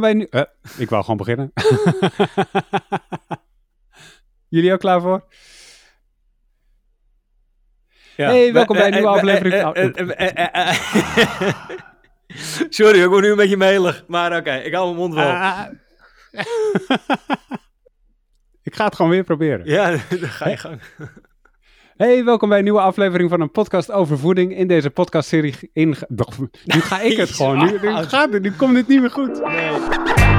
welkom bij nu. Uh, ik wou gewoon beginnen. Jullie ook klaar voor? Ja. Hey, welkom bij een nieuwe aflevering. Sorry, ik word nu een beetje melig. Maar oké, ik hou mijn mond vol. ik ga het gewoon weer proberen. Ja, dan ga je gang. Hey, welkom bij een nieuwe aflevering van een podcast over voeding. In deze podcastserie in... Nu ga ik het gewoon. Nu, nu, gaat het, nu komt het niet meer goed. Nee.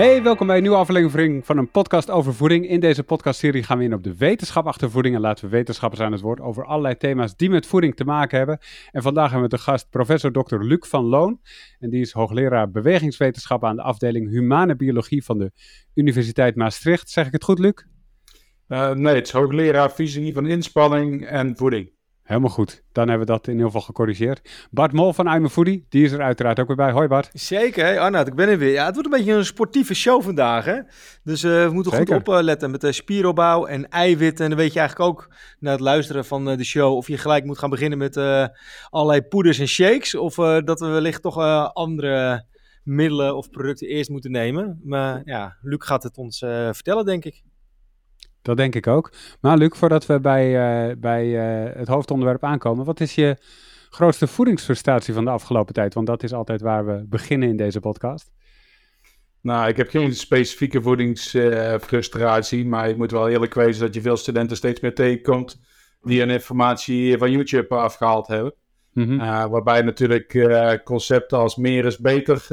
Hey, welkom bij een nieuwe aflevering van een podcast over voeding. In deze podcastserie gaan we in op de wetenschap achter voeding en laten we wetenschappers aan het woord over allerlei thema's die met voeding te maken hebben. En vandaag hebben we de gast professor Dr. Luc van Loon. En die is hoogleraar bewegingswetenschap aan de afdeling Humane Biologie van de Universiteit Maastricht. Zeg ik het goed, Luc? Uh, nee, het is hoogleraar fysiologie van inspanning en voeding. Helemaal goed. Dan hebben we dat in ieder geval gecorrigeerd. Bart Mol van I'm Foodie, die is er uiteraard ook weer bij. Hoi Bart. Zeker, hey Arnoud, ik ben er weer. Ja, het wordt een beetje een sportieve show vandaag, hè? Dus uh, we moeten goed opletten met de spieropbouw en eiwitten. En dan weet je eigenlijk ook na het luisteren van uh, de show of je gelijk moet gaan beginnen met uh, allerlei poeders en shakes. Of dat we wellicht toch andere middelen of producten eerst moeten nemen. Maar ja, Luc gaat het ons vertellen, denk ik. Dat denk ik ook. Maar Luc, voordat we bij, uh, bij uh, het hoofdonderwerp aankomen, wat is je grootste voedingsfrustratie van de afgelopen tijd? Want dat is altijd waar we beginnen in deze podcast. Nou, ik heb geen specifieke voedingsfrustratie, maar ik moet wel eerlijk wezen dat je veel studenten steeds meer tegenkomt die hun informatie van YouTube afgehaald hebben. Mm waarbij natuurlijk concepten als meer is beter,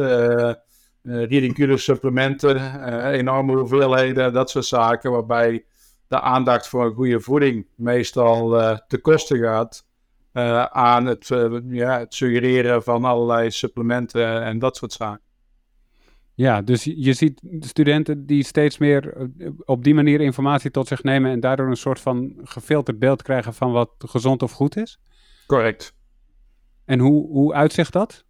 ridiculous supplementen, enorme hoeveelheden, dat soort zaken, waarbij de aandacht voor een goede voeding meestal uh, te kosten gaat uh, aan het, uh, ja, het suggereren van allerlei supplementen en dat soort zaken. Ja, dus je ziet studenten die steeds meer op die manier informatie tot zich nemen en daardoor een soort van gefilterd beeld krijgen van wat gezond of goed is? Correct. En hoe, hoe uitzicht dat?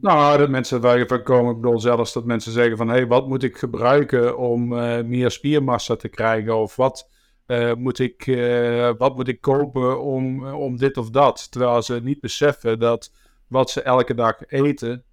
Nou, dat mensen komen, ik bedoel zelfs dat mensen zeggen van, hé, hey, wat moet ik gebruiken om uh, meer spiermassa te krijgen? Of wat, uh, moet, ik, uh, wat moet ik kopen om, om dit of dat? Terwijl ze niet beseffen dat wat ze elke dag eten,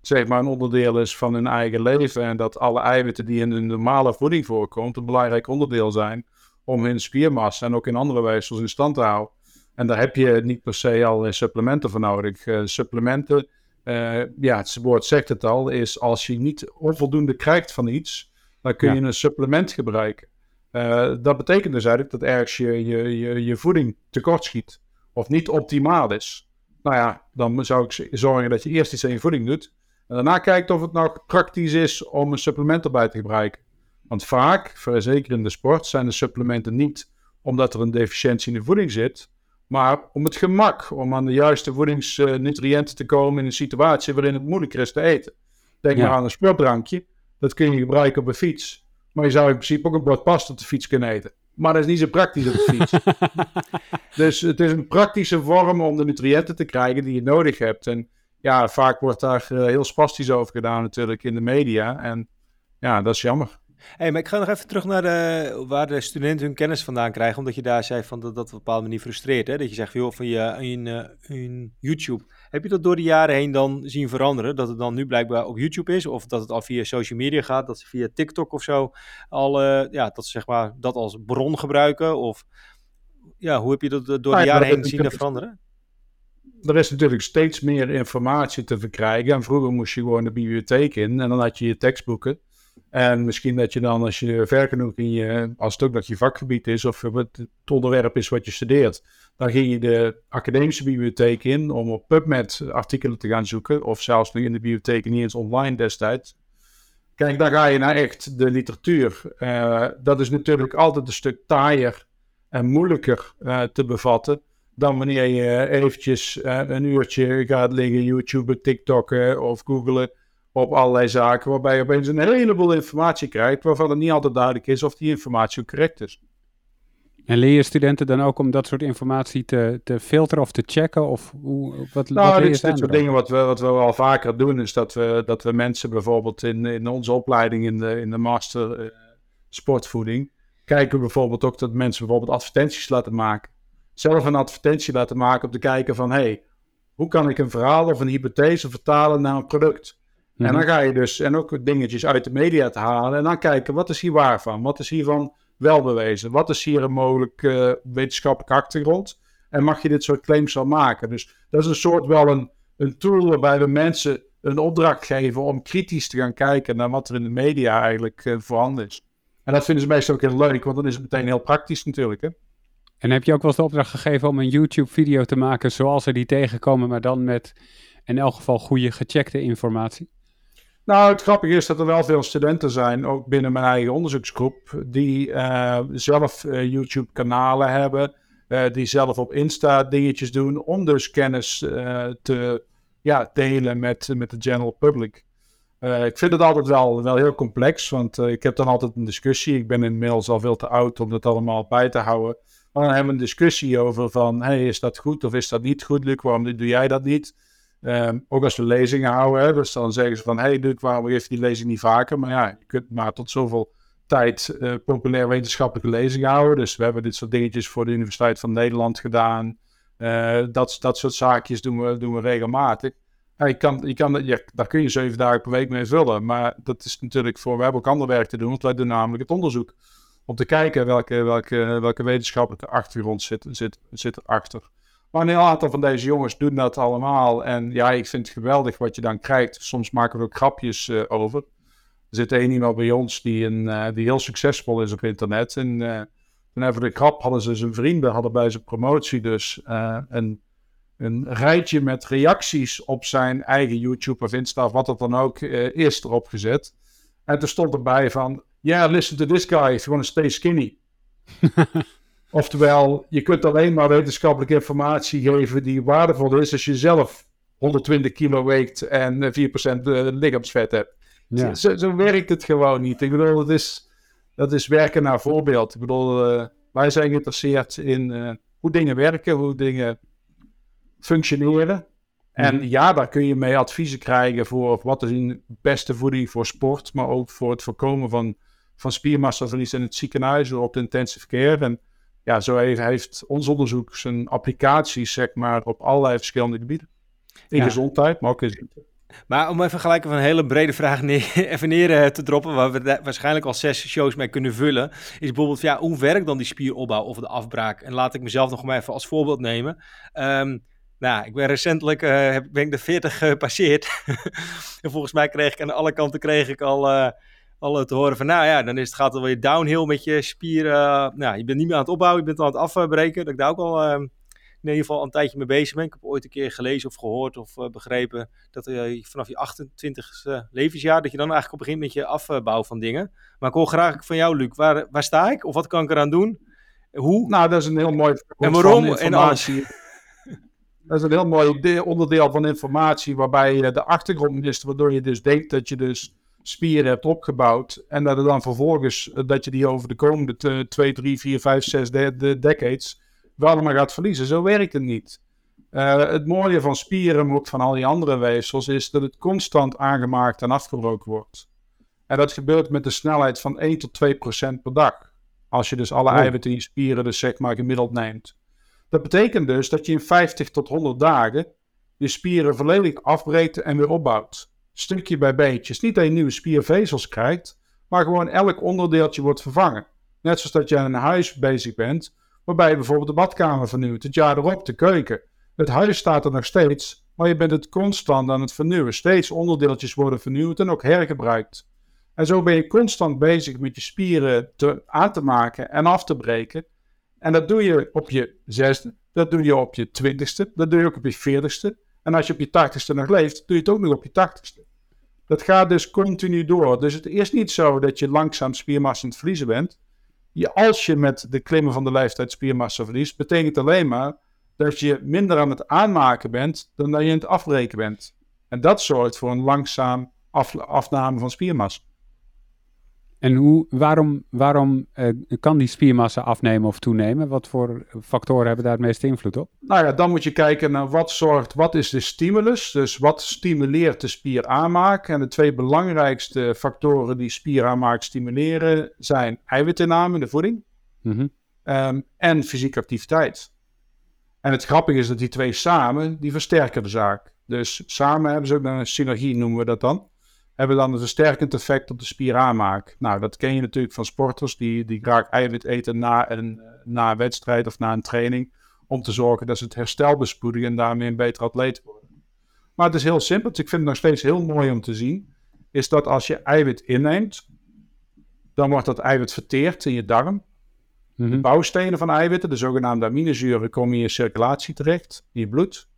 zeg maar een onderdeel is van hun eigen leven. En dat alle eiwitten die in de normale voeding voorkomt, een belangrijk onderdeel zijn om hun spiermassa en ook in andere wijzels in stand te houden. En daar heb je niet per se al supplementen voor nodig. supplementen uh, ja, het woord zegt het al, is als je niet onvoldoende krijgt van iets, dan kun je een supplement gebruiken. Uh, dat betekent dus eigenlijk dat ergens je, je, je, je voeding tekort schiet of niet optimaal is. Nou ja, dan zou ik zorgen dat je eerst iets aan je voeding doet en daarna kijkt of het nog praktisch is om een supplement erbij te gebruiken. Want vaak, zeker in de sport, zijn de supplementen niet omdat er een deficiëntie in de voeding zit, maar om het gemak, om aan de juiste voedingsnutriënten te komen in een situatie waarin het moeilijker is te eten. Denk maar aan een sportdrankje. Dat kun je gebruiken op een fiets. Maar je zou in principe ook een bord pasta op de fiets kunnen eten. Maar dat is niet zo praktisch op de fiets. dus het is een praktische vorm om de nutriënten te krijgen die je nodig hebt. En ja, vaak wordt daar eh, heel spastisch over gedaan natuurlijk in de media. En ja, dat is jammer hey, maar ik ga nog even terug naar de, waar de studenten hun kennis vandaan krijgen. Omdat je daar zei van dat dat op een bepaalde manier frustreert. Hè? Dat je zegt, joh, van je, in, in YouTube. Heb je dat door de jaren heen dan zien veranderen? Dat het dan nu blijkbaar op YouTube is? Of dat het al via social media gaat? Dat ze via TikTok of zo al, uh, ja, dat ze zeg maar dat als bron gebruiken? Of ja, hoe heb je dat door de jaren heen zien veranderen? er is natuurlijk steeds meer informatie te verkrijgen. En vroeger moest je gewoon de bibliotheek in en dan had je je tekstboeken. En misschien dat je dan, als je ver genoeg in je, als het ook dat je vakgebied is of het onderwerp is wat je studeert, dan ging je de academische bibliotheek in om op PubMed artikelen te gaan zoeken, of zelfs nu in de bibliotheek niet eens online destijds. Kijk, dan ga je naar echt de literatuur. Uh, dat is natuurlijk altijd een stuk taaier en moeilijker uh, te bevatten dan wanneer je eventjes uh, een uurtje gaat liggen YouTube, TikTokken of googlen op allerlei zaken, waarbij je opeens een heleboel informatie krijgt, waarvan het niet altijd duidelijk is of die informatie ook correct is. En leer je studenten dan ook om dat soort informatie te, te filteren of te checken? Of hoe, wat, nou, wat dit, is dit soort dingen wat we, wat we wel vaker doen, is dat we, dat we mensen bijvoorbeeld in, in onze opleiding in de, in de master uh, sportvoeding, kijken we bijvoorbeeld ook dat mensen bijvoorbeeld advertenties laten maken. Zelf een advertentie laten maken om te kijken van, hey, hoe kan ik een verhaal of een hypothese vertalen naar een product? En dan mhm. ga je dus, en ook dingetjes uit de media te halen en dan kijken, wat is hier waar van? Wat is hiervan wel bewezen? Wat is hier een mogelijk uh, wetenschappelijke achtergrond? En mag je dit soort claims wel maken? Dus dat is een soort wel een, een tool waarbij we mensen een opdracht geven om kritisch te gaan kijken naar wat er in de media eigenlijk uh, voorhanden is. En dat vinden ze meestal ook heel leuk, want dan is het meteen heel praktisch natuurlijk. Hè? En heb je ook wel eens de opdracht gegeven om een YouTube-video te maken zoals ze die tegenkomen, maar dan met in elk geval goede gecheckte informatie? Nou, het grappige is dat er wel veel studenten zijn, ook binnen mijn eigen onderzoeksgroep, die uh, zelf uh, YouTube-kanalen hebben, uh, die zelf op Insta dingetjes doen, om dus kennis te ja, delen met, met de general public. ik vind het altijd wel, wel heel complex, want ik heb dan altijd een discussie. Ik ben inmiddels al veel te oud om dat allemaal bij te houden. Maar dan hebben we een discussie over van, hey, is dat goed of is dat niet goed, Luc? Waarom doe jij dat niet? Um, ook als we lezingen houden, hè, dus dan zeggen ze van, hey Luc, waarom geef je die lezing niet vaker? Maar ja, je kunt maar tot zoveel tijd uh, populair wetenschappelijke lezingen houden. Dus we hebben dit soort dingetjes voor de Universiteit van Nederland gedaan. Uh, dat, dat soort zaakjes doen we, doen we regelmatig. Ja, je kan, je kan, daar kun je zeven dagen per week mee vullen. Maar dat is natuurlijk voor, we hebben ook ander werk te doen, want wij doen namelijk het onderzoek. Om te kijken welke, welke, welke wetenschappelijke achtergrond zit, zit, zit erachter. Maar een heel aantal van deze jongens doen dat allemaal. En ja, ik vind het geweldig wat je dan krijgt. Soms maken we ook grapjes uh, over. Er zit één iemand bij ons die, een, uh, die heel succesvol is op internet. En uh, toen even de grap hadden ze zijn vrienden, hadden bij zijn promotie dus een, een rijtje met reacties op zijn eigen YouTube of Insta of wat het dan ook is erop gezet. En toen stond erbij van, yeah, listen to this guy if you want to stay skinny. Oftewel, je kunt alleen maar wetenschappelijke informatie geven die waardevol is als je zelf 120 kilo weegt en 4% eh, lichaamsvet hebt. Ja. Zo, zo, werkt het gewoon niet. Ik bedoel, dat is, dat is werken naar voorbeeld. Ik bedoel, uh, wij zijn geïnteresseerd in uh, hoe dingen werken, hoe dingen functioneren. En mhm. ja, daar kun je mee adviezen krijgen voor wat is de beste voeding voor sport, maar ook voor het voorkomen van, van spiermassaverlies in het ziekenhuis of op de intensive care. En ja, zo heeft, heeft, ons onderzoek zijn applicaties, zeg maar, op allerlei verschillende gebieden. In gezondheid, maar ook in ziekte. Maar om even gelijk van een hele brede vraag neer, even neer eh, te droppen, waar we waarschijnlijk al zes shows mee kunnen vullen, is bijvoorbeeld, ja, hoe werkt dan die spieropbouw of de afbraak? En laat ik mezelf nog maar even als voorbeeld nemen. Um, nou, ik ben recentelijk uh, ben ik de 40 gepasseerd. en volgens mij kreeg ik aan alle kanten kreeg ik al uh, al te horen van, nou ja, dan is het, gaat het weer downhill met je spieren. Uh, nou, je bent niet meer aan het opbouwen, je bent aan het afbreken. Dat ik daar ook al uh, in ieder geval een tijdje mee bezig ben. Ik heb ooit een keer gelezen of gehoord of uh, begrepen dat uh, vanaf je 28ste levensjaar, dat je dan eigenlijk op begint met je afbouw van dingen. Maar ik hoor graag van jou, Luc, waar, waar sta ik? Of wat kan ik eraan doen? Hoe? Nou, dat is een heel mooi en waarom en alles. Dat is een heel mooi onderdeel van informatie waarbij je de achtergrond mist, waardoor je dus denkt dat je dus spieren hebt opgebouwd. En dat er dan vervolgens, eh, dat je die over de komende 2, 3, 4, 5, 6 decades wel allemaal gaat verliezen. Zo werkt het niet. Uh, het mooie van spieren, maar ook van al die andere weefsels, is dat het constant aangemaakt en afgebroken wordt. En dat gebeurt met de snelheid van 1 tot 2 procent per dag. Als je dus alle eiwitten in je spieren dus zeg maar gemiddeld neemt. Dat betekent dus dat je in 50 tot 100 dagen je spieren volledig afbreekt en weer opbouwt stukje bij beetje. Niet dat je nieuwe spiervezels krijgt, maar gewoon elk onderdeeltje wordt vervangen. Net zoals dat je aan een huis bezig bent, waarbij je bijvoorbeeld de badkamer vernieuwt, het jaar erop de keuken. Het huis staat er nog steeds, maar je bent het constant aan het vernieuwen. Steeds onderdeeltjes worden vernieuwd en ook hergebruikt. En zo ben je constant bezig met je spieren te, aan te maken en af te breken. En dat doe je op je zesde, dat doe je op je twintigste, dat doe je ook op je veertigste. En als je op je tachtigste nog leeft, doe je het ook nog op je tachtigste. Dat gaat dus continu door. Dus het is niet zo dat je langzaam spiermassa aan het verliezen bent. Je, als je met de klimmen van de leeftijd spiermassa verliest, betekent alleen maar dat je minder aan het aanmaken bent dan dat je aan het afbreken bent. En dat zorgt voor een langzaam afname van spiermassa. En hoe, waarom, waarom eh, kan die spiermassa afnemen of toenemen? Wat voor factoren hebben daar het meeste invloed op? Nou ja, dan moet je kijken naar wat zorgt, wat is de stimulus? Dus wat stimuleert de spieraanmaak? En de twee belangrijkste factoren die spieraanmaak stimuleren zijn eiwitinname in de voeding Mhm. ehm, en fysieke activiteit. En het grappige is dat die twee samen, die versterken de zaak. Dus samen hebben ze ook een synergie, noemen we dat dan. Hebben dan een versterkend effect op de spieraanmaak. Nou, dat ken je natuurlijk van sporters die, die graag eiwit eten na een, na een wedstrijd of na een training. Om te zorgen dat ze het herstel bespoedigen en daarmee een beter atleet worden. Maar het is heel simpel. Dus ik vind het nog steeds heel mooi om te zien. Is dat als je eiwit inneemt, dan wordt dat eiwit verteerd in je darm. Mhm. Bouwstenen van eiwitten, de zogenaamde aminozuren, komen in je circulatie terecht, in je bloed.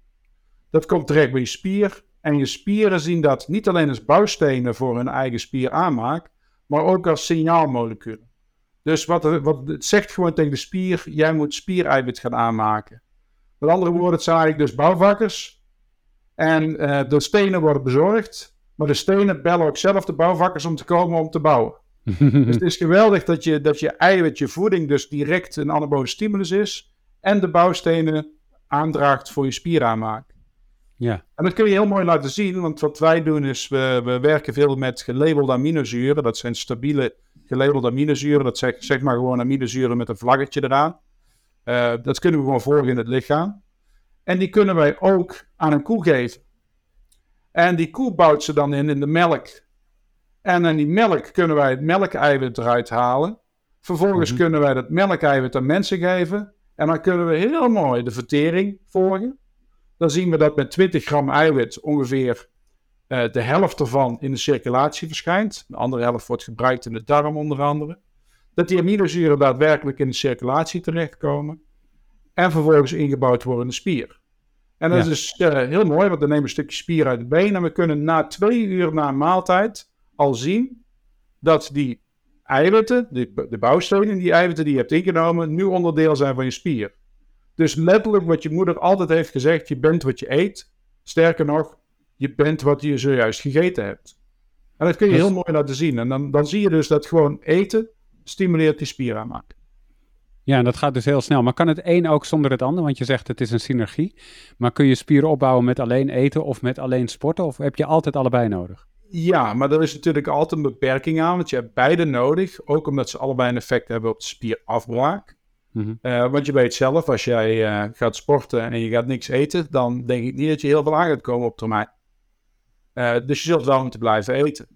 Dat komt terecht bij je spier. En je spieren zien dat niet alleen als bouwstenen voor hun eigen spieraanmaak, maar ook als signaalmoleculen. Dus wat, wat, het zegt gewoon tegen de spier, jij moet spiereiwit gaan aanmaken. Met andere woorden, het zijn eigenlijk dus bouwvakkers. En eh, de stenen worden bezorgd, maar de stenen bellen ook zelf de bouwvakkers om te komen om te bouwen. Dus het is geweldig dat je, dat je eiwit, je voeding, dus direct een anabole stimulus is. En de bouwstenen aandraagt voor je spieraanmaak. Ja. En dat kun je heel mooi laten zien, want wat wij doen is, we, we werken veel met gelabelde aminozuren. Dat zijn stabiele gelabelde aminozuren. Dat zeg, zeg maar gewoon aminozuren met een vlaggetje eraan. Eh, dat kunnen we gewoon volgen in het lichaam. En die kunnen wij ook aan een koe geven. En die koe bouwt ze dan in in de melk. En in die melk kunnen wij het melkeiwit eruit halen. Vervolgens Mhm. kunnen wij dat melkeiwit aan mensen geven. En dan kunnen we heel mooi de vertering volgen. Dan zien we dat met 20 gram eiwit ongeveer eh, de helft ervan in de circulatie verschijnt. De andere helft wordt gebruikt in de darm onder andere. Dat die aminozuren daadwerkelijk in de circulatie terechtkomen. En vervolgens ingebouwd worden in de spier. En dat Ja. is dus eh, heel mooi, want dan nemen we een stukje spier uit het been. En we kunnen na twee uur na een maaltijd al zien dat die eiwitten, de, de bouwstenen, die eiwitten die je hebt ingenomen, nu onderdeel zijn van je spier. Dus letterlijk wat je moeder altijd heeft gezegd, je bent wat je eet. Sterker nog, je bent wat je zojuist gegeten hebt. En dat kun je Dus- heel mooi laten zien. En dan, dan zie je dus dat gewoon eten stimuleert die spieraanmaak. ja, en dat gaat dus heel snel. Maar kan het een ook zonder het ander? Want je zegt het is een synergie. Maar kun je spieren opbouwen met alleen eten of met alleen sporten? Of heb je altijd allebei nodig? Ja, maar er is natuurlijk altijd een beperking aan, want je hebt beide nodig. Ook omdat ze allebei een effect hebben op de spierafbraak. Mhm. Eh, want je weet zelf, als jij eh, gaat sporten en je gaat niks eten, dan denk ik niet dat je heel veel aan gaat komen op termijn. Eh, dus je zult wel moeten blijven eten.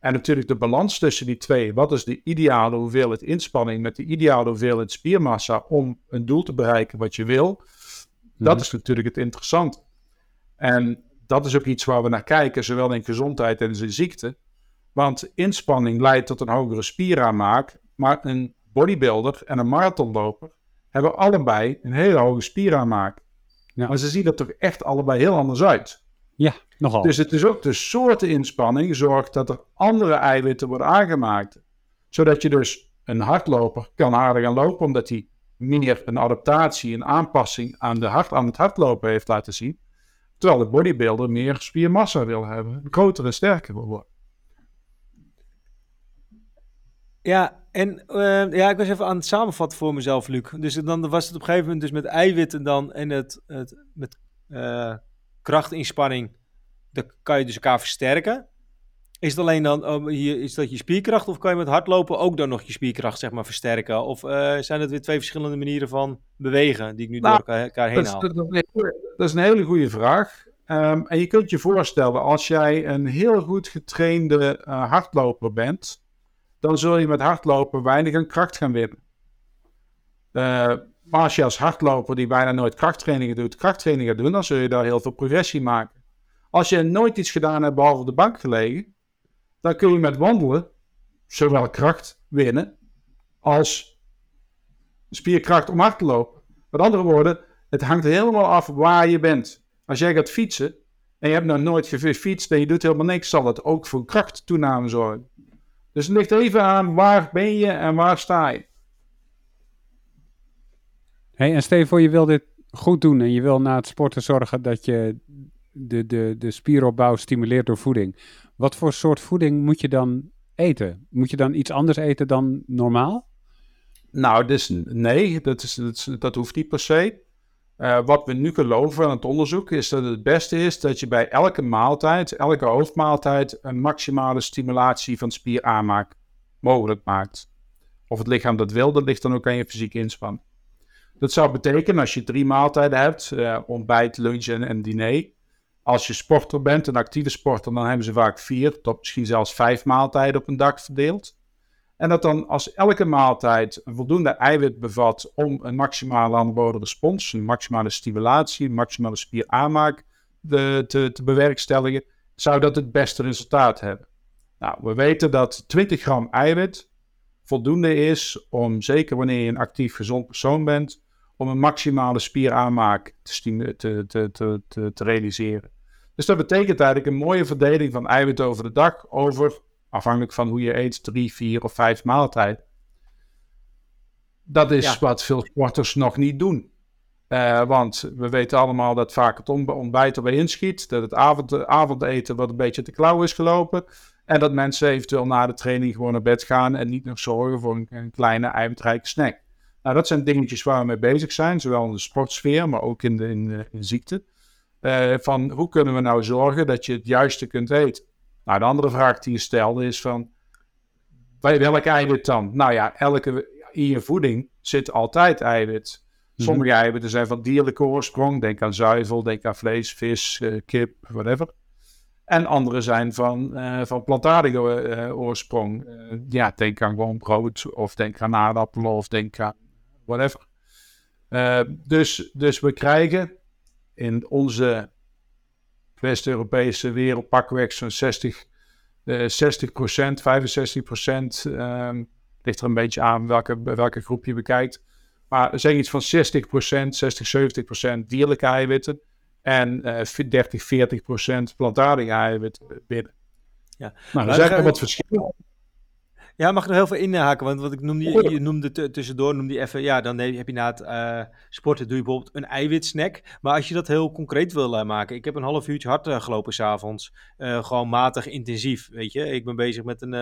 En natuurlijk de balans tussen die twee. Wat is de ideale hoeveelheid inspanning met de ideale hoeveelheid spiermassa om een doel te bereiken wat je wil? Dat Mhm. is natuurlijk het interessante. En dat is ook iets waar we naar kijken, zowel in gezondheid en in ziekte. Want inspanning leidt tot een hogere spieraanmaak, maar een bodybuilder en een marathonloper hebben allebei een hele hoge spieraanmaak. Ja. Maar ze zien er toch echt allebei heel anders uit. Ja, nogal. Dus het is ook de soorten inspanning zorgt dat er andere eiwitten worden aangemaakt. Zodat je dus een hardloper kan harder gaan lopen, omdat hij meer een adaptatie, een aanpassing aan, de hart, aan het hardlopen heeft laten zien. Terwijl de bodybuilder meer spiermassa wil hebben, groter en sterker wil worden. Ja, en eh, ja, ik was even aan het samenvatten voor mezelf, Luc. Dus dan was het op een gegeven moment dus met eiwitten dan en het, het met eh, krachtinspanning, dan kan je dus elkaar versterken. Is het alleen dan, oh, hier, is dat je spierkracht of kan je met hardlopen ook dan nog je spierkracht zeg maar versterken? Of eh, zijn het weer twee verschillende manieren van bewegen die ik nu Nou, door elkaar, elkaar heen Dat is, haal? dat, is een hele- dat is een hele goede vraag. Ehm, en je kunt je voorstellen, als jij een heel goed getrainde eh, hardloper bent, dan zul je met hardlopen weinig aan kracht gaan winnen. Eh, maar als je als hardloper die bijna nooit krachttrainingen doet, krachttrainingen doen, dan zul je daar heel veel progressie maken. Als je nooit iets gedaan hebt behalve op de bank gelegen, dan kun je met wandelen zowel kracht winnen als spierkracht om hard te lopen. Met andere woorden, het hangt helemaal af waar je bent. Als jij gaat fietsen en je hebt nog nooit gefietst en je doet helemaal niks, zal het ook voor krachttoename zorgen. Dus het ligt even aan waar ben je en waar sta je. Hey, en stel je voor, je wil dit goed doen en je wil na het sporten zorgen dat je de, de, de spieropbouw stimuleert door voeding. Wat voor soort voeding moet je dan eten? Moet je dan iets anders eten dan normaal? Nou, dus nee, dat, is, dat, dat hoeft niet per se. Uh, wat we nu geloven aan het onderzoek is dat het beste is dat je bij elke maaltijd, elke hoofdmaaltijd, een maximale stimulatie van spieraanmaak mogelijk maakt. Of het lichaam dat wil, dat ligt dan ook aan je fysieke inspanning. Dat zou betekenen als je drie maaltijden hebt, uh, ontbijt, lunch en, en, diner. Als je sporter bent, een actieve sporter, dan hebben ze vaak vier tot misschien zelfs vijf maaltijden op een dag verdeeld. En dat dan als elke maaltijd een voldoende eiwit bevat om een maximale anabole respons, een maximale stimulatie, een maximale spieraanmaak de, te, te bewerkstelligen, zou dat het beste resultaat hebben. Nou, we weten dat 20 gram eiwit voldoende is om, zeker wanneer je een actief gezond persoon bent, om een maximale spieraanmaak te, te, te, te, te realiseren. Dus dat betekent eigenlijk een mooie verdeling van eiwit over de dag over afhankelijk van hoe je eet, drie, vier of vijf maaltijden. Dat is wat veel sporters nog niet doen. Uh, want we weten allemaal dat vaak het ontbijt erbij inschiet. Dat het avond, avondeten wat een beetje te klauw is gelopen. En dat mensen eventueel na de training gewoon naar bed gaan en niet nog zorgen voor een, kleine eiwitrijke snack. Nou, dat zijn dingetjes waar we mee bezig zijn, zowel in de sportsfeer, maar ook in de, in, in ziekte. Uh, van hoe kunnen we nou zorgen dat je het juiste kunt eten? Nou, de andere vraag die je stelde is van, bij welk eiwit dan? Nou ja, elke, in je voeding zit altijd eiwit. Mhm. Sommige eiwitten zijn van dierlijke oorsprong. Denk aan zuivel, denk aan vlees, vis, uh, kip, whatever. En andere zijn van, uh, van plantaardige uh, oorsprong. ja, denk aan gewoon brood, of denk aan aardappelen, of denk aan whatever. dus, dus we krijgen in onze West-Europese wereld pakweg zo'n 60, uh, 60% 65 procent. Um, ligt er een beetje aan welke, welke groep je bekijkt. Maar zeg iets van 60% 60, 70 procent dierlijke eiwitten. En uh, 30, 40 procent plantaardige eiwitten binnen. Ja. Nou, er zijn er wat verschillen. Ja, mag ik nog heel veel inhaken? Want wat ik noemde, je noemde tussendoor, noemde je even, ja, dan heb je na het uh, sporten doe je bijvoorbeeld een eiwitsnack. Maar als je dat heel concreet wil uh, maken, ik heb een half uurtje hard uh, gelopen s'avonds, gewoon matig intensief, weet je. Ik ben bezig met een,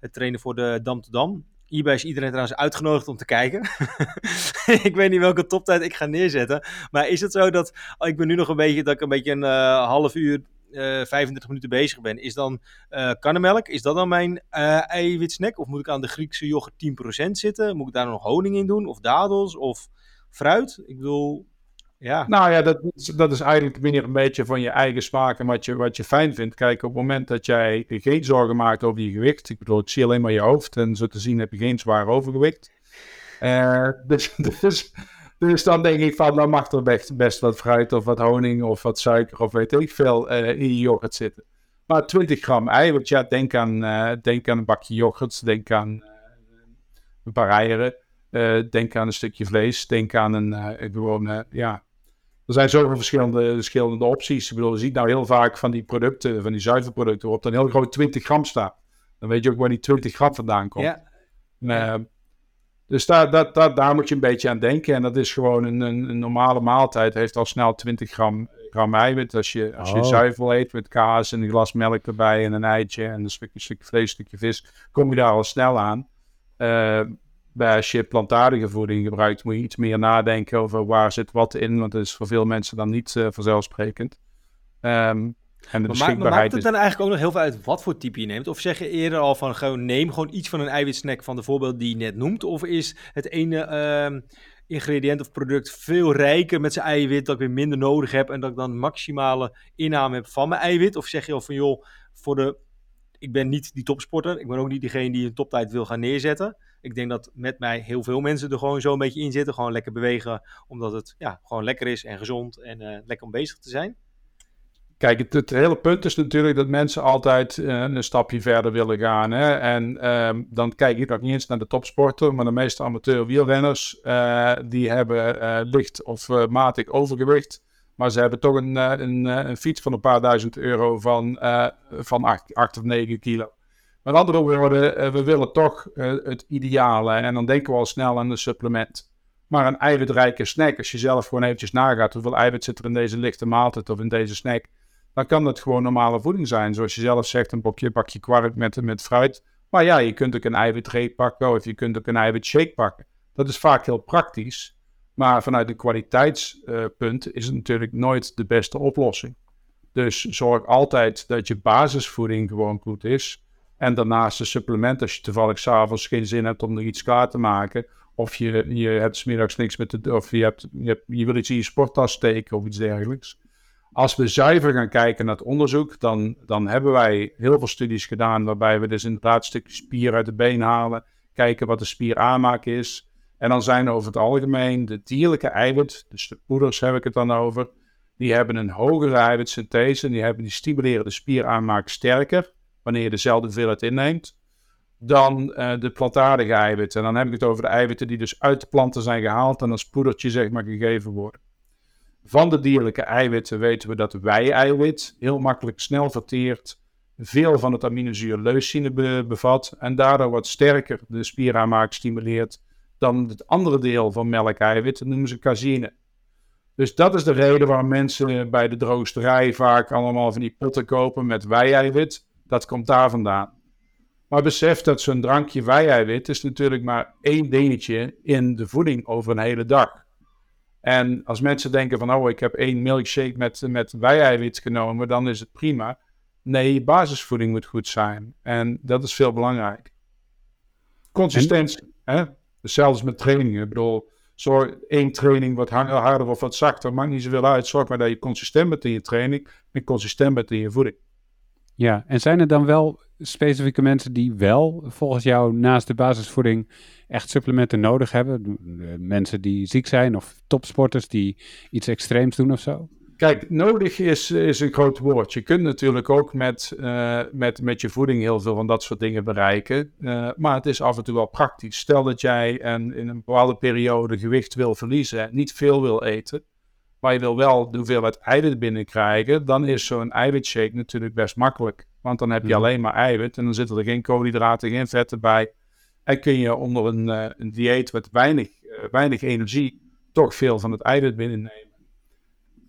het trainen voor de Dam to Dam. Hierbij is iedereen trouwens uitgenodigd om te kijken. ik weet niet welke toptijd ik ga neerzetten. Maar is het zo dat, ik ben nu nog een beetje, dat ik een beetje een half uur 35 eh, minuten bezig ben, is dan uh, karnemelk, is dat dan mijn uh, eiwitsnack? Of moet ik aan de Griekse yoghurt 10% zitten? Moet ik daar nog honing in doen? Of dadels? Of fruit? Ik bedoel, ja. Nou ja, dat, dat is eigenlijk meer een beetje van je eigen smaak en wat je, wat je fijn vindt. Kijk, op het moment dat jij geen zorgen maakt over je gewicht, ik bedoel, ik zie alleen maar je hoofd en zo te zien heb je geen zwaar overgewicht. Dus, dus dus dan denk ik van, dan mag er best, best wat fruit of wat honing of wat suiker of weet ik veel uh, in je yoghurt zitten. Maar 20 gram eiwit, ja, denk aan, uh, denk aan een bakje yoghurt, denk aan uh, een paar eieren, denk aan een stukje vlees, denk aan een gewoon, ja... Er zijn zoveel verschillende, verschillende opties. Ik bedoel, je ziet nou heel vaak van die producten, van die zuivelproducten, waarop dan heel groot 20 gram staat. Dan weet je ook waar die 20 gram vandaan komt. Ja. Dus daar, daar, daar, daar, moet je een beetje aan denken. En dat is gewoon een, een, normale maaltijd. Heeft al snel 20 gram, gram eiwit. Als je, als je oh. zuivel eet met kaas en een glas melk erbij en een eitje en een stukje, stukje vlees, een stukje vis, kom je daar al snel aan. Uh, bij als je plantaardige voeding gebruikt, moet je iets meer nadenken over waar zit wat in. Want dat is voor veel mensen dan niet uh, vanzelfsprekend. Um, en de maar, maar maakt het dan eigenlijk ook nog heel veel uit wat voor type je neemt? Of zeg je eerder al van gewoon neem gewoon iets van een eiwitsnack van de voorbeeld die je net noemt? Of is het ene uh, ingrediënt of product veel rijker met zijn eiwit dat ik weer minder nodig heb en dat ik dan maximale inname heb van mijn eiwit? Of zeg je al van joh, voor de, ik ben niet die topsporter, ik ben ook niet diegene die een toptijd wil gaan neerzetten. Ik denk dat met mij heel veel mensen er gewoon zo een beetje in zitten. Gewoon lekker bewegen, omdat het ja, gewoon lekker is en gezond en uh, lekker om bezig te zijn. Kijk, het, hele punt is natuurlijk dat mensen altijd uh, een stapje verder willen gaan. Hè? En um, dan kijk ik nog niet eens naar de topsporten, maar de meeste amateur wielrenners, uh, die hebben uh, licht of matig overgewicht. Maar ze hebben toch een, een, een, fiets van een paar duizend euro van, van 8, of 9 kilo. Met andere woorden, we willen toch het ideale. En dan denken we al snel aan een supplement. Maar een eiwitrijke snack, als je zelf gewoon eventjes nagaat hoeveel eiwit zit er in deze lichte maaltijd of in deze snack dan kan dat gewoon normale voeding zijn. Zoals je zelf zegt, een bakje, bakje kwark met, met fruit. Maar ja, je kunt ook een eiwitreep pakken of je kunt ook een eiwitshake pakken. Dat is vaak heel praktisch. Maar vanuit een kwaliteitspunt is het natuurlijk nooit de beste oplossing. Dus zorg altijd dat je basisvoeding gewoon goed is. En daarnaast de supplement als je toevallig s'avonds geen zin hebt om er iets klaar te maken. Of je, je hebt smiddags niks met de. Of je, hebt, je, hebt, je wil iets in je sporttas steken of iets dergelijks. Als we zuiver gaan kijken naar het onderzoek, dan, dan hebben wij heel veel studies gedaan. Waarbij we dus inderdaad een stukje spier uit de been halen. Kijken wat de spieraanmaak is. En dan zijn over het algemeen de dierlijke eiwit, dus de poeders heb ik het dan over. Die hebben een hogere eiwitsynthese. Die, hebben, die stimuleren de spieraanmaak sterker. Wanneer je dezelfde hoeveelheid inneemt dan uh, de plantaardige eiwitten. En dan heb ik het over de eiwitten die dus uit de planten zijn gehaald en als poedertje zeg maar gegeven worden. Van de dierlijke eiwitten weten we dat wij-eiwit heel makkelijk snel verteert, veel van het aminozuur leucine bevat en daardoor wat sterker de spieraanmaak stimuleert dan het andere deel van melkeiwit, dat noemen ze caseïne. Dus dat is de reden waarom mensen bij de droosterij vaak allemaal van die potten kopen met wij-eiwit. Dat komt daar vandaan. Maar besef dat zo'n drankje wij-eiwit is natuurlijk maar één dingetje in de voeding over een hele dag. En als mensen denken van, oh, ik heb één milkshake met, met wij-eiwit genomen, dan is het prima. Nee, basisvoeding moet goed zijn. En dat is veel belangrijk. Consistentie, hè? Hetzelfde met trainingen. Ik bedoel, zorg één training wat harder of wat zachter, maakt niet zoveel uit. Zorg maar dat je consistent bent in je training en consistent bent in je voeding. Ja, en zijn er dan wel specifieke mensen die wel volgens jou naast de basisvoeding echt supplementen nodig hebben? Mensen die ziek zijn of topsporters die iets extreems doen of zo? Kijk, nodig is, is een groot woord. Je kunt natuurlijk ook met, uh, met, met je voeding heel veel van dat soort dingen bereiken. Uh, maar het is af en toe wel praktisch. Stel dat jij en in een bepaalde periode gewicht wil verliezen, niet veel wil eten, maar je wil wel de hoeveelheid eiwit binnenkrijgen, dan is zo'n eiwitshake natuurlijk best makkelijk. Want dan heb je mhm. alleen maar eiwit en dan zitten er geen koolhydraten, geen vetten bij. En kun je onder een, uh, een dieet met weinig, weinig energie toch veel van het eiwit binnennemen.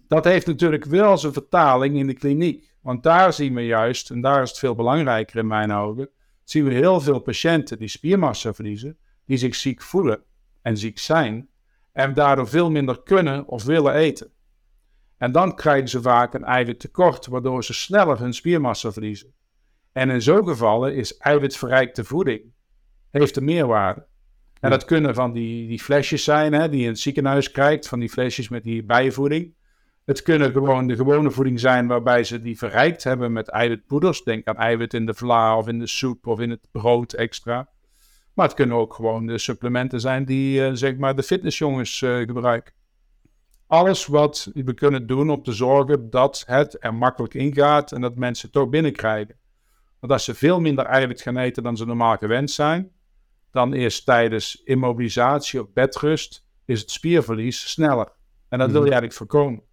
Dat heeft natuurlijk wel zijn vertaling in de kliniek. Want daar zien we juist, en daar is het veel belangrijker in mijn ogen, zien we heel veel patiënten die spiermassa verliezen, die zich ziek voelen en ziek zijn, en daardoor veel minder kunnen of willen eten. En dan krijgen ze vaak een eiwittekort, waardoor ze sneller hun spiermassa verliezen. En in zo'n gevallen is eiwitverrijkte voeding, heeft een meerwaarde. En dat kunnen van die, die flesjes zijn, hè, die je in het ziekenhuis krijgt, van die flesjes met die bijvoeding. Het kunnen gewoon de gewone voeding zijn waarbij ze die verrijkt hebben met eiwitpoeders. Denk aan eiwit in de vla of in de soep of in het brood extra. Maar het kunnen ook gewoon de supplementen zijn die uh, zeg maar de fitnessjongens uh, gebruiken. Alles wat we kunnen doen om te zorgen dat het er makkelijk ingaat en dat mensen het toch binnenkrijgen. Want als ze veel minder eiwit gaan eten dan ze normaal gewend zijn, dan is tijdens immobilisatie of bedrust is het spierverlies sneller. En dat wil je mhm. eigenlijk voorkomen.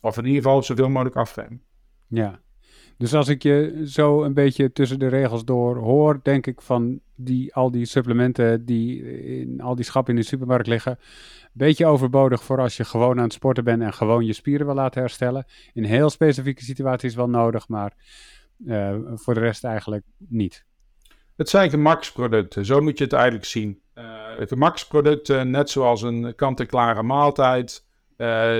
Of in ieder geval zoveel mogelijk afremmen. Ja, dus als ik je zo een beetje tussen de regels door hoor, denk ik van die, al die supplementen die in al die schappen in de supermarkt liggen, een beetje overbodig voor als je gewoon aan het sporten bent en gewoon je spieren wil laten herstellen. In heel specifieke situaties wel nodig, maar uh, voor de rest eigenlijk niet. Het zijn gemaksproducten, zo moet je het eigenlijk zien. Uh, gemaksproducten, net zoals een kant-en-klare maaltijd. Uh,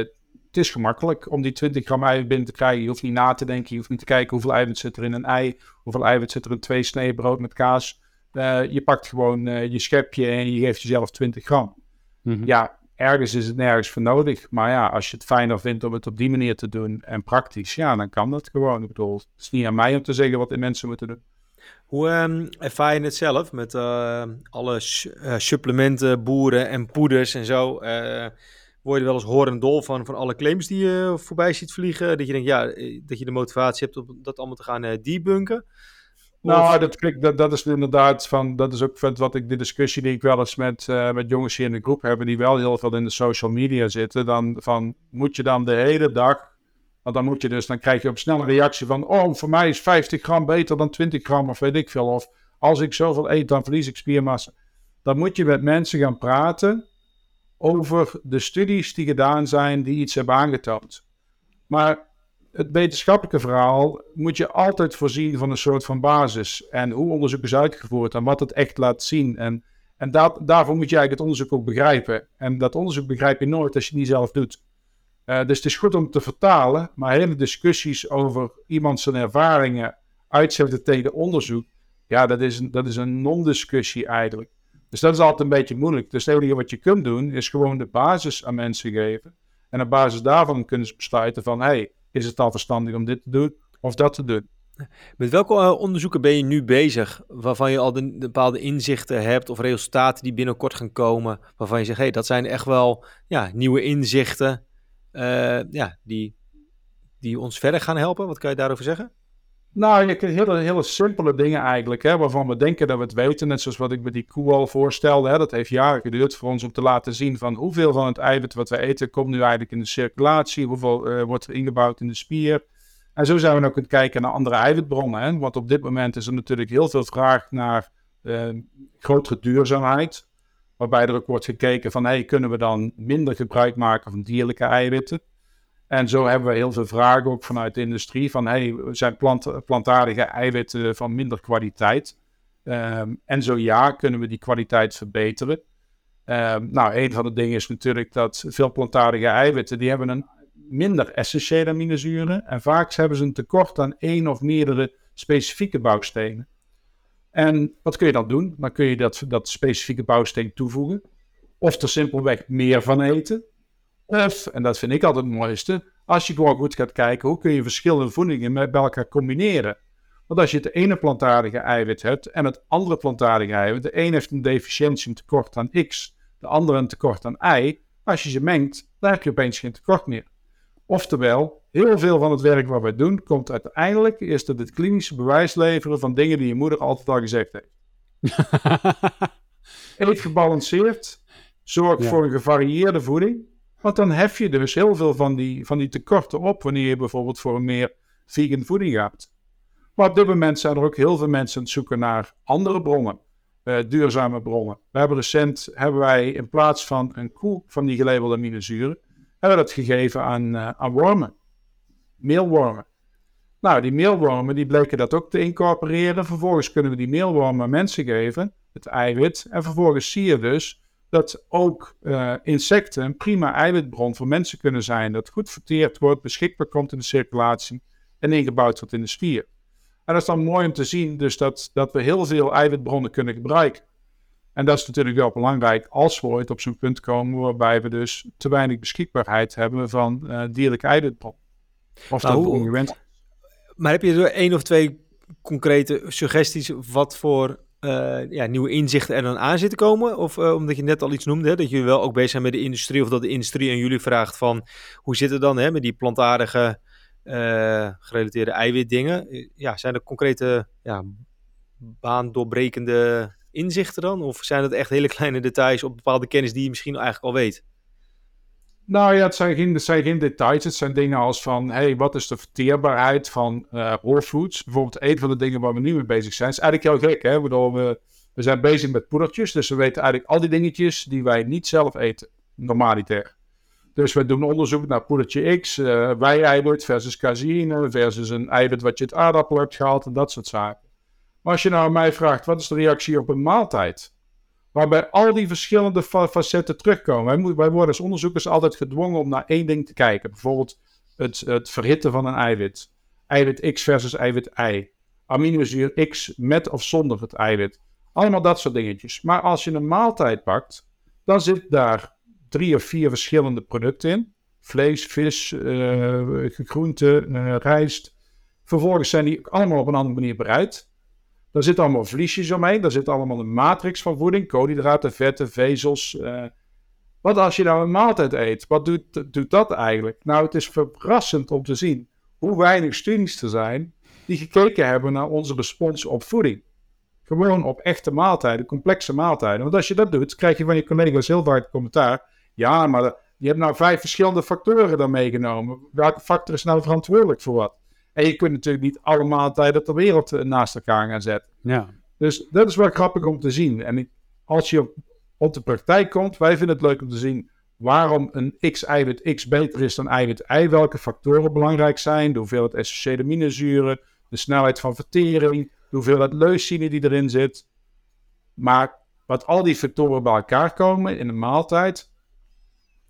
is gemakkelijk om die 20 gram eiwit binnen te krijgen. Je hoeft niet na te denken. Je hoeft niet te kijken hoeveel eiwit zit er in een ei. Hoeveel eiwit zit er in twee sneden brood met kaas. Uh, je pakt gewoon uh, je schepje en je geeft jezelf 20 gram. Mm-hmm. Ja, ergens is het nergens voor nodig. Maar ja, als je het fijner vindt om het op die manier te doen en praktisch, ja, dan kan dat gewoon. Ik bedoel, het is niet aan mij om te zeggen wat de mensen moeten doen. Hoe um, ervaar je het zelf met uh, alle supplementen, boeren en poeders en zo? Word je wel eens horendol van, van alle claims die je voorbij ziet vliegen. Dat je denkt, ja, eh, dat je de motivatie hebt om dat allemaal te gaan uh, debunken. Nou, dat, dat, dat is inderdaad van, dat is ook wat ik, de discussie die ik wel eens met, uh, met jongens hier in de groep hebben, die wel heel veel in de social media zitten. Dan van, moet je dan de hele dag, want dan moet je dus, dan krijg je op snelle reactie van, oh, voor mij is 50 gram beter dan 20 gram of weet ik veel. Of als ik zoveel eet, dan verlies ik spiermassa. Dan moet je met mensen gaan praten over de studies die gedaan zijn die iets hebben aangetoond. Maar het wetenschappelijke verhaal moet je altijd voorzien van een soort van basis. En hoe onderzoek is uitgevoerd en wat het echt laat zien. En, en daarvoor moet je eigenlijk het onderzoek ook begrijpen. En dat onderzoek begrijp je nooit als je het niet zelf doet. Uh, dus het is goed om te vertalen, maar hele discussies over iemand zijn ervaringen uitzetten tegen onderzoek, ja, dat is, dat is een non-discussie eigenlijk. Dus dat is altijd een beetje moeilijk. Dus het enige wat je kunt doen, is gewoon de basis aan mensen geven. En op basis daarvan kunnen ze besluiten van, hey, is het al verstandig om dit te doen of dat te doen? Met welke uh, onderzoeken ben je nu bezig, waarvan je al de, bepaalde inzichten hebt of resultaten die binnenkort gaan komen, waarvan je zegt, hey, dat zijn echt wel ja, nieuwe inzichten uh, ja, die, die ons verder gaan helpen? Wat kan je daarover zeggen? Nou, je kunt hele, hele simpele dingen eigenlijk, hè, waarvan we denken dat we het weten. Net zoals wat ik met die koe al voorstelde. Hè, dat heeft jaren geduurd voor ons om te laten zien van hoeveel van het eiwit wat we eten komt nu eigenlijk in de circulatie. Hoeveel uh, wordt er ingebouwd in de spier. En zo zijn we ook het kijken naar andere eiwitbronnen. Hè, want op dit moment is er natuurlijk heel veel vraag naar uh, grotere duurzaamheid. Waarbij er ook wordt gekeken van, hey, kunnen we dan minder gebruik maken van dierlijke eiwitten? En zo hebben we heel veel vragen ook vanuit de industrie van, hey, zijn plant, plantaardige eiwitten van minder kwaliteit? Um, en zo ja, kunnen we die kwaliteit verbeteren? Um, nou, een van de dingen is natuurlijk dat veel plantaardige eiwitten, die hebben een minder essentiële aminozuren. En vaak hebben ze een tekort aan één of meerdere specifieke bouwstenen. En wat kun je dan doen? Dan kun je dat, dat specifieke bouwsteen toevoegen. Of er simpelweg meer van eten. Of, en dat vind ik altijd het mooiste, als je gewoon goed gaat kijken, hoe kun je verschillende voedingen met elkaar combineren? Want als je het ene plantaardige eiwit hebt en het andere plantaardige eiwit, de een heeft een deficiëntie, een tekort aan X, de andere een tekort aan Y. Als je ze mengt, dan heb je opeens geen tekort meer. Oftewel, heel veel van het werk wat we doen, komt uiteindelijk is dat het klinische bewijs leveren van dingen die je moeder altijd al gezegd heeft. Eet gebalanceerd, zorg voor een gevarieerde voeding. Want dan hef je dus heel veel van die, van die tekorten op wanneer je bijvoorbeeld voor een meer vegan voeding gaat. Maar op dit moment zijn er ook heel veel mensen aan het zoeken naar andere bronnen, uh, duurzame bronnen. We hebben recent, hebben wij in plaats van een koe van die gelabelde aminozuren, hebben we dat gegeven aan, uh, aan wormen, meelwormen. Nou, die meelwormen die bleken dat ook te incorporeren. Vervolgens kunnen we die meelwormen mensen geven, het eiwit. En vervolgens zie je dus dat ook uh, insecten een prima eiwitbron voor mensen kunnen zijn. Dat goed verteerd wordt, beschikbaar komt in de circulatie en ingebouwd wordt in de spier. En dat is dan mooi om te zien, dus dat, dat we heel veel eiwitbronnen kunnen gebruiken. En dat is natuurlijk wel belangrijk als we ooit op zo'n punt komen waarbij we dus te weinig beschikbaarheid hebben van uh, dierlijke eiwitbronnen. Of nou, dat ongewenst. Maar heb je er één of twee concrete suggesties wat voor uh, ja, nieuwe inzichten er dan aan zitten komen? Of uh, omdat je net al iets noemde, dat jullie wel ook bezig zijn met de industrie, of dat de industrie aan jullie vraagt van hoe zit het dan hè, met die plantaardige uh, gerelateerde eiwitdingen? Ja, zijn er concrete ja, baandoorbrekende inzichten dan? Of zijn het echt hele kleine details op bepaalde kennis die je misschien eigenlijk al weet? Nou ja, het zijn, geen, het zijn geen details. Het zijn dingen als van, hey, wat is de verteerbaarheid van uh? Bijvoorbeeld een van de dingen waar we nu mee bezig zijn, is eigenlijk heel gek. Hè? we, we zijn bezig met poedertjes, dus we weten eigenlijk al die dingetjes die wij niet zelf eten, normaliter. Dus we doen onderzoek naar poedertje X, uh, wij-eiwit versus caseïne versus een eiwit wat je het aardappel hebt gehaald en dat soort zaken. Maar als je nou mij vraagt, wat is de reactie op een maaltijd? Waarbij al die verschillende facetten terugkomen. Wij, wij, worden als onderzoekers altijd gedwongen om naar één ding te kijken. Bijvoorbeeld het, het verhitten van een eiwit. Eiwit X versus eiwit Y. Aminozuur X met of zonder het eiwit. Allemaal dat soort dingetjes. Maar als je een maaltijd pakt, dan zit daar drie of vier verschillende producten in. Vlees, vis, uh, rijst. Vervolgens zijn die allemaal op een andere manier bereid. Daar zitten allemaal vliesjes omheen. Daar zit allemaal een matrix van voeding. Koolhydraten, vetten, vezels. Uh, wat als je nou een maaltijd eet? Wat doet, doet dat eigenlijk? Nou, het is verrassend om te zien hoe weinig studies er zijn die gekeken hebben naar onze respons op voeding. Gewoon op echte maaltijden, complexe maaltijden. Want als je dat doet, krijg je van je collega's heel vaak commentaar. Ja, maar je hebt nou vijf verschillende factoren dan meegenomen. Welke factor is nou verantwoordelijk voor wat? En je kunt natuurlijk niet alle maaltijden ter wereld eh, naast elkaar gaan zetten. Ja. Dus dat is wel grappig om te zien. En als je op, op de praktijk komt, wij vinden het leuk om te zien waarom een X-eiwit X beter is dan eiwit Y, welke factoren belangrijk zijn, de hoeveelheid essentiële aminozuren, de snelheid van vertering, de hoeveelheid leucine die erin zit. Maar wat al die factoren bij elkaar komen in een maaltijd,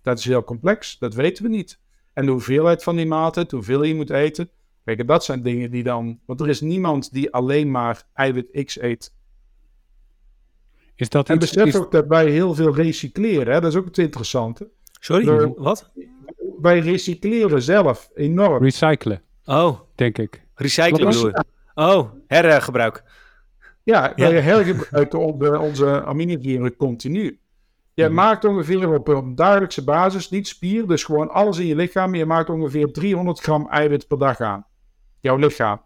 dat is heel complex, dat weten we niet. En de hoeveelheid van die maaltijd, hoeveel je moet eten, kijk, dat zijn dingen die dan, want er is niemand die alleen maar eiwit X eet. Is dat En iets, besef is- ook dat wij heel veel recycleren, hè? dat is ook het interessante. Sorry, wat? Wij recycleren zelf enorm. recyclen, Oh, denk ik. recyclen bedoel je? Oh, hergebruik. Ja, Ja. wij hergebruiken onze, onze aminozuren continu. Je Mhm. maakt ongeveer op een dagelijkse basis, niet spier, dus gewoon alles in je lichaam. Je maakt ongeveer 300 gram eiwit per dag aan. Jouw lichaam.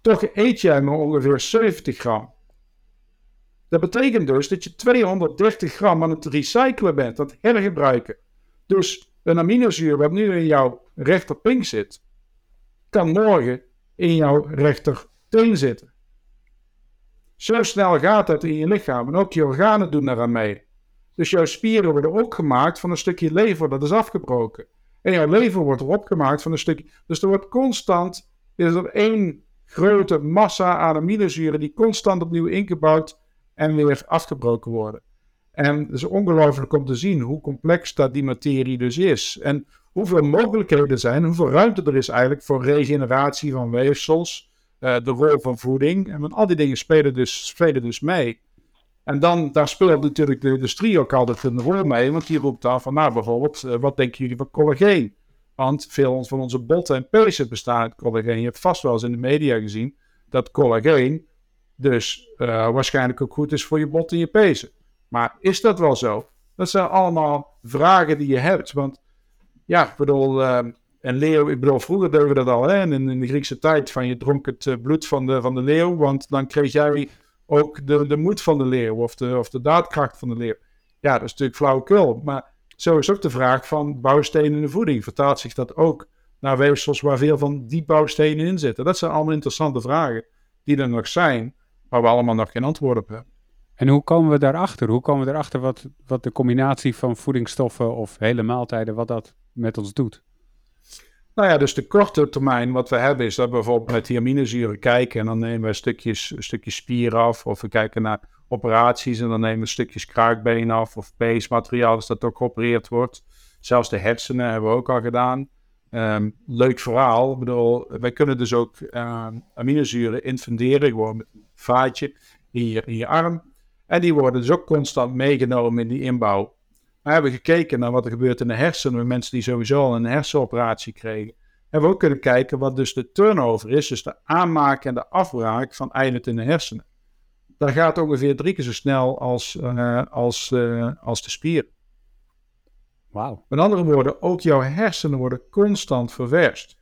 Toch eet jij maar ongeveer 70 gram. Dat betekent dus dat je 230 gram aan het recyclen bent, het hergebruiken. Dus een aminozuur wat nu in jouw rechterpink zit, kan morgen in jouw rechterteen zitten. Zo snel gaat dat in je lichaam en ook je organen doen daaraan mee. Dus jouw spieren worden opgemaakt van een stukje lever dat is afgebroken. En jouw lever wordt erop gemaakt van een stukje. Dus er wordt constant, is er één grote massa aan aminozuren die constant opnieuw ingebouwd en weer afgebroken worden. En het is ongelooflijk om te zien hoe complex dat die materie dus is. En hoeveel mogelijkheden er zijn, hoeveel ruimte er is eigenlijk voor regeneratie van weefsels, eh, de rol van voeding. En al die dingen spelen dus, spelen dus mee. En dan, daar speelt natuurlijk de industrie ook altijd een rol mee, want die roept dan van, nou bijvoorbeeld, eh, wat denken jullie van collageen? Want veel van onze botten en pelsen bestaan uit collageen. Je hebt vast wel eens in de media gezien dat collageen dus eh, waarschijnlijk ook goed is voor je botten en je pezen. Maar is dat wel zo? Dat zijn allemaal vragen die je hebt. Want ja, ik bedoel, eh, een leeuw, ik bedoel, vroeger deden we dat al, hè? En in, in de Griekse tijd, van je dronk het bloed van de, van de leeuw, want dan kreeg jij ook de, de moed van de leeuw of de, of de daadkracht van de leeuw. Ja, dat is natuurlijk flauwekul. Maar zo is ook de vraag van bouwstenen in de voeding. Vertaalt zich dat ook naar weefsels waar veel van die bouwstenen in zitten? Dat zijn allemaal interessante vragen die er nog zijn, waar we allemaal nog geen antwoord op hebben. En hoe komen we daarachter? Hoe komen we daarachter wat, wat de combinatie van voedingsstoffen of hele maaltijden, wat dat met ons doet? Nou ja, dus de korte termijn wat we hebben is dat we bijvoorbeeld met die aminozuren kijken en dan nemen we stukjes, stukjes spier af of we kijken naar operaties en dan nemen we stukjes kraakbeen af of peesmateriaal als dat ook geopereerd wordt. Zelfs de hersenen hebben we ook al gedaan. Ehm, leuk verhaal. Ik bedoel, wij kunnen dus ook ehm, aminozuren infunderen, gewoon met een vaatje in in je arm. En die worden dus ook constant meegenomen in die inbouw. We hebben gekeken naar wat er gebeurt in de hersenen met mensen die sowieso al een hersenoperatie kregen. Hebben we ook kunnen kijken wat dus de turnover is, dus de aanmaak en de afbraak van eiwit in de hersenen. Dat gaat ongeveer drie keer zo snel als, eh, als, eh, als de spier. Wauw. Met andere woorden, ook jouw hersenen worden constant ververst.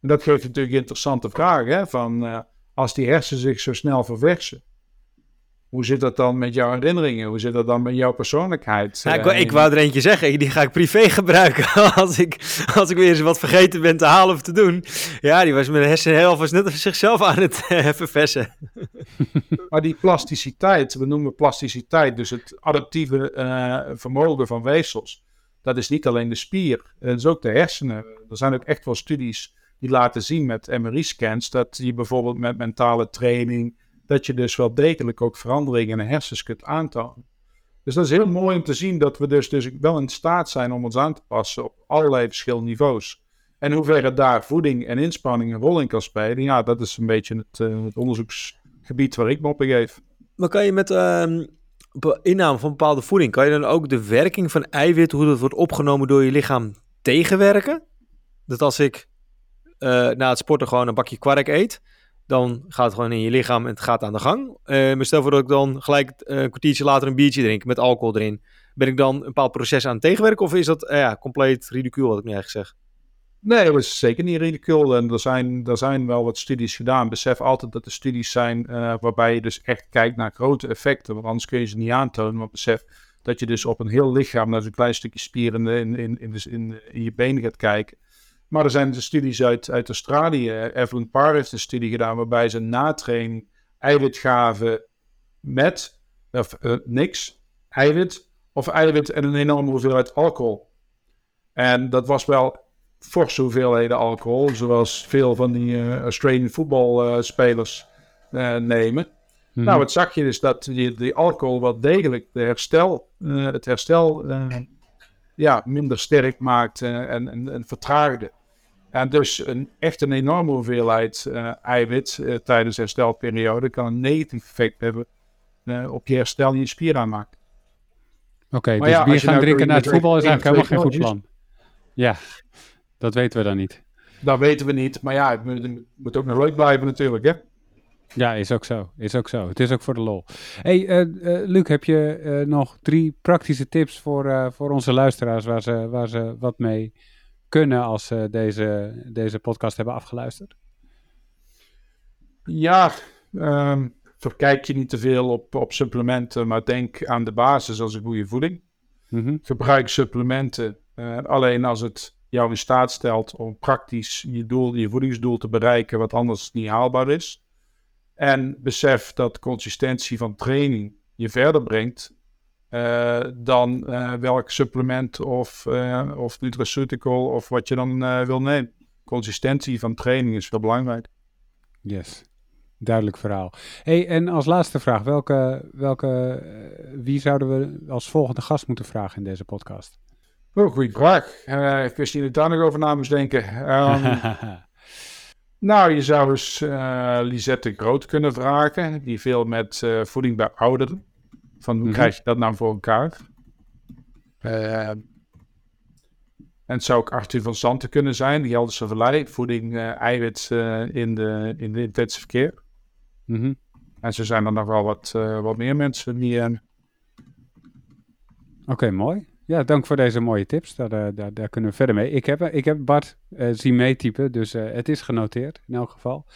En dat geeft natuurlijk interessante vragen, hè, van eh, als die hersenen zich zo snel verversen. Hoe zit dat dan met jouw herinneringen? Hoe zit dat dan met jouw persoonlijkheid? Nou, ik, wou- ik wou er eentje zeggen, die ga ik privé gebruiken als ik, als ik weer eens wat vergeten ben te halen of te doen. Ja, die was met de hersenen heel vast net zichzelf aan het eh, verversen. Maar die plasticiteit, we noemen plasticiteit, dus het adaptieve eh, vermogen van weefsels, dat is niet alleen de spier, het is ook de hersenen. Er zijn ook echt wel studies die laten zien met MRI-scans dat je bijvoorbeeld met mentale training, dat je dus wel degelijk ook veranderingen in de hersens kunt aantonen. Dus dat is heel mooi om te zien dat we dus, dus wel in staat zijn om ons aan te passen op allerlei verschillende niveaus. En hoeverre daar voeding en inspanning een rol in kan spelen, ja, dat is een beetje het, eh, het onderzoeksgebied waar ik me op begeef. Maar kan je met ehm, inname van bepaalde voeding, kan je dan ook de werking van eiwit, hoe dat wordt opgenomen door je lichaam, tegenwerken? Dat als ik eh, na het sporten gewoon een bakje kwark eet, dan gaat het gewoon in je lichaam en het gaat aan de gang. Eh, maar stel voor dat ik dan gelijk eh, een kwartiertje later een biertje drink met alcohol erin. Ben ik dan een bepaald proces aan het tegenwerken of is dat eh, ja, compleet ridicuul wat ik nu eigenlijk zeg? Nee, dat is zeker niet ridicule. En er zijn, er zijn wel wat studies gedaan. Besef altijd dat er studies zijn eh, waarbij je dus echt kijkt naar grote effecten. Want anders kun je ze niet aantonen. Maar besef dat je dus op een heel lichaam naar zo'n klein stukje spier in, in, in, in je benen gaat kijken. Maar er zijn dus studies uit, uit Australië. Evelyn Parr heeft een studie gedaan waarbij ze na training eiwit gaven met, of eh, niks, eiwit, of eiwit en een enorme hoeveelheid alcohol. En dat was wel forse hoeveelheden alcohol, zoals veel van die uh, Australian voetbalspelers uh, nemen. Mhm. Nou, wat zag je is dat die, die alcohol wel degelijk de herstel, het herstel ja, minder sterk maakte en, en, en, vertraagde. En dus een, echt een enorme hoeveelheid eiwit tijdens de herstelperiode kan een negatief effect hebben op je herstel en je spieraanmaak. Oké, okay, dus ja, bier gaan nou drinken na het voetbal is eigenlijk helemaal geen goed plan. Ja, dat weten we dan niet. Dat weten we niet, maar ja, het moet ook nog leuk blijven natuurlijk, hè? Ja, is ook zo. Is ook zo. Het is ook voor de lol. hey, uh, uh, Luc, heb je uh, nog drie praktische tips voor, voor onze luisteraars waar ze, waar ze wat mee kunnen als ze deze, deze podcast hebben afgeluisterd? Ja, um, verkijk je niet te veel op, op supplementen, maar denk aan de basis als een goede voeding. Mm -hmm. Gebruik supplementen alleen als het jou in staat stelt om praktisch je, doel, je voedingsdoel te bereiken, wat anders niet haalbaar is. En besef dat consistentie van training je verder brengt uh, dan uh, welk supplement of, uh, of nutraceutical of wat je dan wil nemen. Consistentie van training is veel belangrijk. Yes, duidelijk verhaal. Hey, en als laatste vraag, welke, welke, wie zouden we als volgende gast moeten vragen in deze podcast? Oh, goede vraag. Ik wist dat daar nog over na moest denken. Um, nou, je zou eens uh, Lisette Groot kunnen vragen. Die veel met uh, voeding bij ouderen. Van hoe mm -hmm. krijg je dat nou voor elkaar? Uh, en het zou ook Arthur van Zanten kunnen zijn. Die Gelderse Vallei. Voeding, eiwit in, de, in de intensive care. Mm -hmm. En zo zijn er nog wel wat, wat meer mensen die... Oké, okay, mooi. Ja, dank voor deze mooie tips. Daar, eh, daar, daar kunnen we verder mee. Ik heb, ik heb Bart uh, zien meetypen, dus uh, het is genoteerd in elk geval.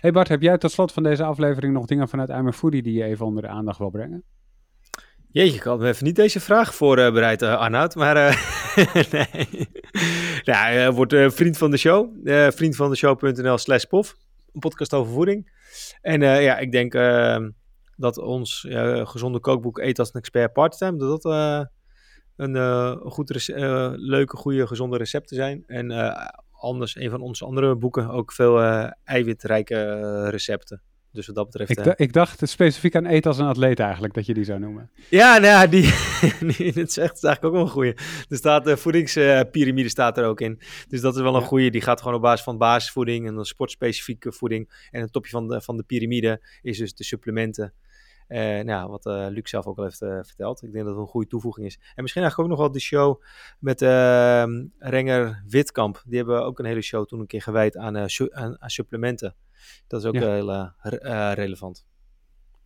Hey Bart, heb jij tot slot van deze aflevering nog dingen vanuit I'm Foodie die je even onder de aandacht wil brengen? Jeetje, ik had me even niet deze vraag voorbereid, uh, Arnoud, maar nee. ja, wordt vriend van de show. vriendvandeshow.nl slash pof. Een podcast over voeding. En ja, ik denk ehm, dat ons gezonde kookboek Eet als een expert parttime, dat dat een, uh, goed uh, leuke, goede, gezonde recepten zijn. En uh, anders, een van onze andere boeken, ook veel eiwitrijke recepten. Dus wat dat betreft... Ik, ik, dacht specifiek aan eten als een atleet eigenlijk, dat je die zou noemen. Ja, nou ja, die, die, dat is, echt, eigenlijk ook wel een goede. Er staat, de voedingspyramide staat er ook in. Dus dat is wel een ja. goede. Die gaat gewoon op basis van basisvoeding en dan sportspecifieke voeding. En het topje van de, van de piramide is dus de supplementen. Uh, nou, wat uh, Luc zelf ook al heeft uh, verteld. Ik denk dat het een goede toevoeging is. En misschien eigenlijk ook nog wel de show met ehm, Renger Witkamp. Die hebben ook een hele show toen een keer gewijd aan, aan, aan supplementen. Dat is ook ja. heel relevant.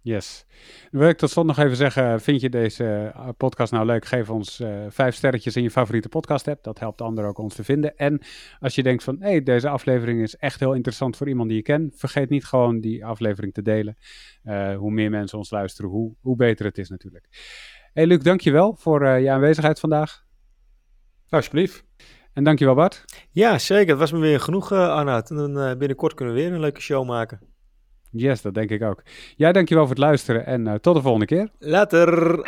Yes. Dan wil ik tot slot nog even zeggen, vind je deze eh, podcast nou leuk? Geef ons uh, vijf sterretjes in je favoriete podcast app. Dat helpt anderen ook ons te vinden. En als je denkt van, hé, hey, deze aflevering is echt heel interessant voor iemand die je kent. Vergeet niet gewoon die aflevering te delen. Uh, hoe meer mensen ons luisteren, hoe, hoe beter het is natuurlijk. hey Luc, dankjewel voor je aanwezigheid vandaag. Alsjeblieft. En dankjewel Bart. Ja, zeker. Het was me weer genoeg, Arnoud. En dan binnenkort kunnen we weer een leuke show maken. Yes, dat denk ik ook. Jij dankjewel voor het luisteren en uh, tot de volgende keer. Later.